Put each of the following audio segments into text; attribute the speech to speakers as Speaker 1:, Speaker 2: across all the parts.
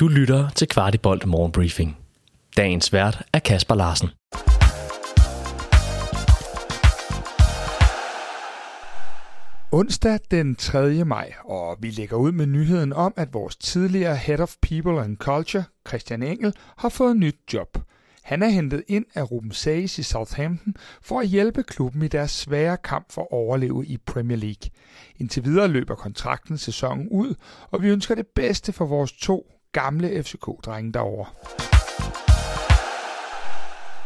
Speaker 1: Du lytter til Kvartibolt Morgenbriefing. Dagens vært er Kasper Larsen.
Speaker 2: Onsdag den 3. maj, og vi lægger ud med nyheden om, at vores tidligere Head of People and Culture, Christian Engel, har fået nyt job. Han er hentet ind af Ruben Sages i Southampton for at hjælpe klubben i deres svære kamp for at overleve i Premier League. Indtil videre løber kontrakten sæsonen ud, og vi ønsker det bedste for vores to gamle FCK-drenge derovre.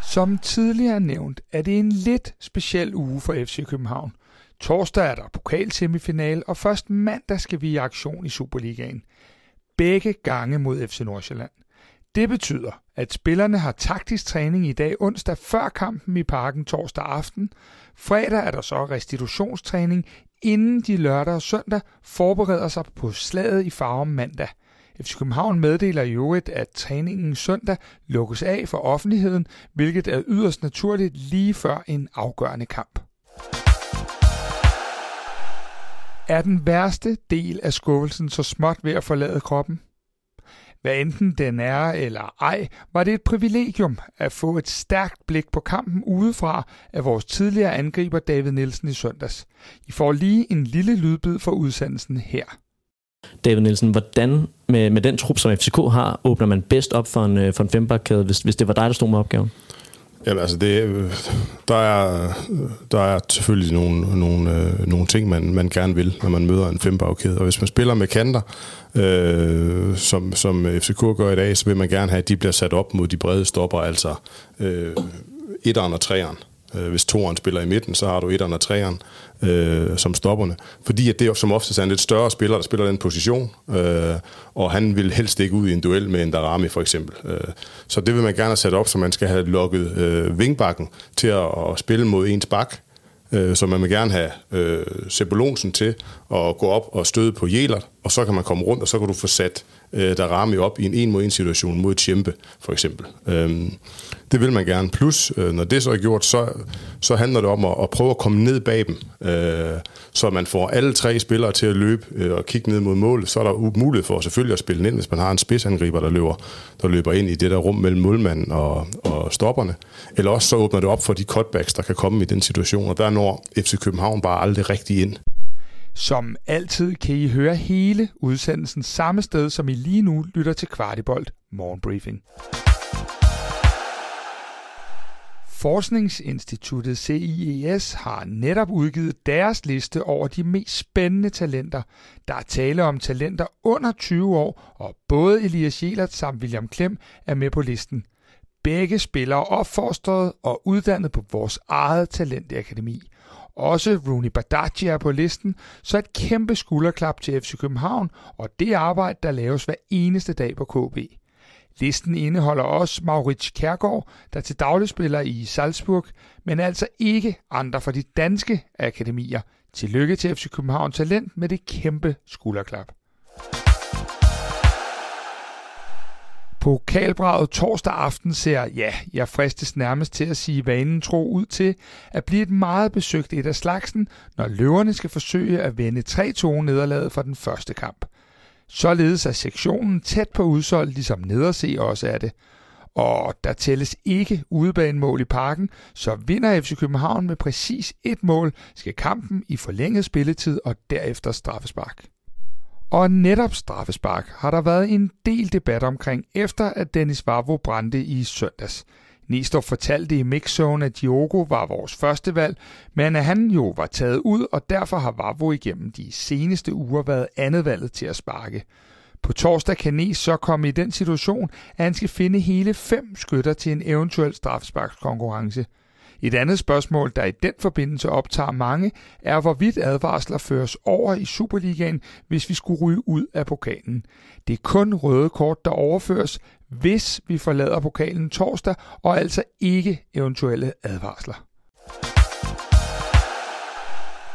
Speaker 2: Som tidligere nævnt, er det en lidt speciel uge for FC København. Torsdag er der pokalsemifinal, og først mandag skal vi i aktion i Superligaen. Begge gange mod FC Nordsjælland. Det betyder, at spillerne har taktisk træning i dag onsdag før kampen i parken torsdag aften. Fredag er der så restitutionstræning, inden de lørdag og søndag forbereder sig på slaget i farve mandag. FC København meddeler i øvrigt, at træningen søndag lukkes af for offentligheden, hvilket er yderst naturligt lige før en afgørende kamp. Er den værste del af skuffelsen så småt ved at forlade kroppen? Hvad enten den er eller ej, var det et privilegium at få et stærkt blik på kampen udefra af vores tidligere angriber David Nielsen i søndags. I får lige en lille lydbid for udsendelsen her.
Speaker 1: David Nielsen, hvordan med, med den trup, som FCK har, åbner man bedst op for en, øh, for en fembakkæde, hvis, hvis det var dig, der stod med opgaven?
Speaker 3: Jamen altså, det, øh, der, er, der er selvfølgelig nogle, nogle, øh, nogle ting, man, man gerne vil, når man møder en fembagkæde. Og hvis man spiller med kanter, øh, som, som FCK gør i dag, så vil man gerne have, at de bliver sat op mod de brede stopper, altså øh, etteren og treeren. Øh, hvis toeren spiller i midten, så har du etteren og treeren øh, som stopperne. Fordi at det er som oftest er en lidt større spiller, der spiller den position, øh, og han vil helst ikke ud i en duel med en Darami for eksempel. Øh, så det vil man gerne have sat op, så man skal have lukket øh, vingbakken til at, at spille mod ens bak. Øh, så man vil gerne have øh, Sebulonsen til at gå op og støde på Jelert, og så kan man komme rundt, og så kan du få sat øh, ramme op i en en mod en situation mod Tjempe, for eksempel. Øhm, det vil man gerne. Plus, øh, når det så er gjort, så, så handler det om at, at prøve at komme ned bag dem, øh, så man får alle tre spillere til at løbe øh, og kigge ned mod målet. Så er der mulighed for selvfølgelig at spille ind, hvis man har en spidsangriber, der løber, der løber ind i det der rum mellem målmanden og, og stopperne. Eller også så åbner det op for de cutbacks, der kan komme i den situation, og der når FC København bare aldrig rigtig ind.
Speaker 2: Som altid kan I høre hele udsendelsen samme sted, som I lige nu lytter til Kvartibolt Morgenbriefing. Forskningsinstituttet CIES har netop udgivet deres liste over de mest spændende talenter. Der er tale om talenter under 20 år, og både Elias Jelert samt William Klem er med på listen. Begge spillere opfostret og uddannet på vores eget talentakademi. Også Rooney Badaji er på listen, så et kæmpe skulderklap til FC København og det arbejde, der laves hver eneste dag på KB. Listen indeholder også Maurits Kærgaard, der til daglig spiller i Salzburg, men altså ikke andre fra de danske akademier. Tillykke til FC København Talent med det kæmpe skulderklap. Pokalbraget torsdag aften ser, ja, jeg fristes nærmest til at sige vanen tro ud til at blive et meget besøgt et af slagsen, når løverne skal forsøge at vende 3-2 nederlaget fra den første kamp. Således er sektionen tæt på udsolgt, ligesom nederse også er det. Og der tælles ikke udebanemål i parken, så vinder FC København med præcis et mål, skal kampen i forlænget spilletid og derefter straffespark. Og netop straffespark har der været en del debat omkring, efter at Dennis Vavro brændte i søndags. Nistor fortalte i mixzone, at Diogo var vores første valg, men at han jo var taget ud, og derfor har Vavro igennem de seneste uger været andet valget til at sparke. På torsdag kan Nes så komme i den situation, at han skal finde hele fem skytter til en eventuel straffesparkskonkurrence. Et andet spørgsmål, der i den forbindelse optager mange, er hvorvidt advarsler føres over i Superligaen, hvis vi skulle ryge ud af pokalen. Det er kun røde kort, der overføres, hvis vi forlader pokalen torsdag, og altså ikke eventuelle advarsler.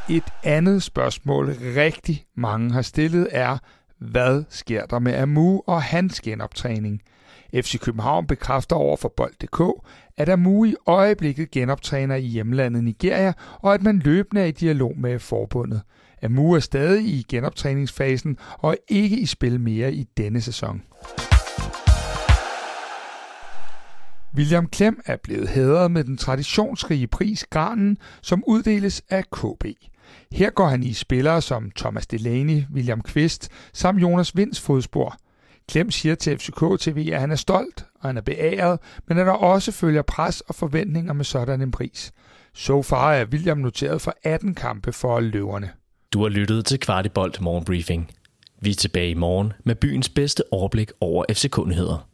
Speaker 2: Et andet spørgsmål, rigtig mange har stillet, er, hvad sker der med Amu og hans genoptræning? FC København bekræfter over for Bold.dk, at Amu i øjeblikket genoptræner i hjemlandet Nigeria, og at man løbende er i dialog med forbundet. Amu er stadig i genoptræningsfasen og ikke i spil mere i denne sæson. William Klem er blevet hædret med den traditionsrige pris Granen, som uddeles af KB. Her går han i spillere som Thomas Delaney, William Kvist samt Jonas Vinds fodspor – Klem siger til FCK TV, at han er stolt og han er beæret, men at der også følger pres og forventninger med sådan en pris. Så far er William noteret for 18 kampe for løverne.
Speaker 1: Du har lyttet til Kvartibolt Morgenbriefing. Vi er tilbage i morgen med byens bedste overblik over FCK-nyheder.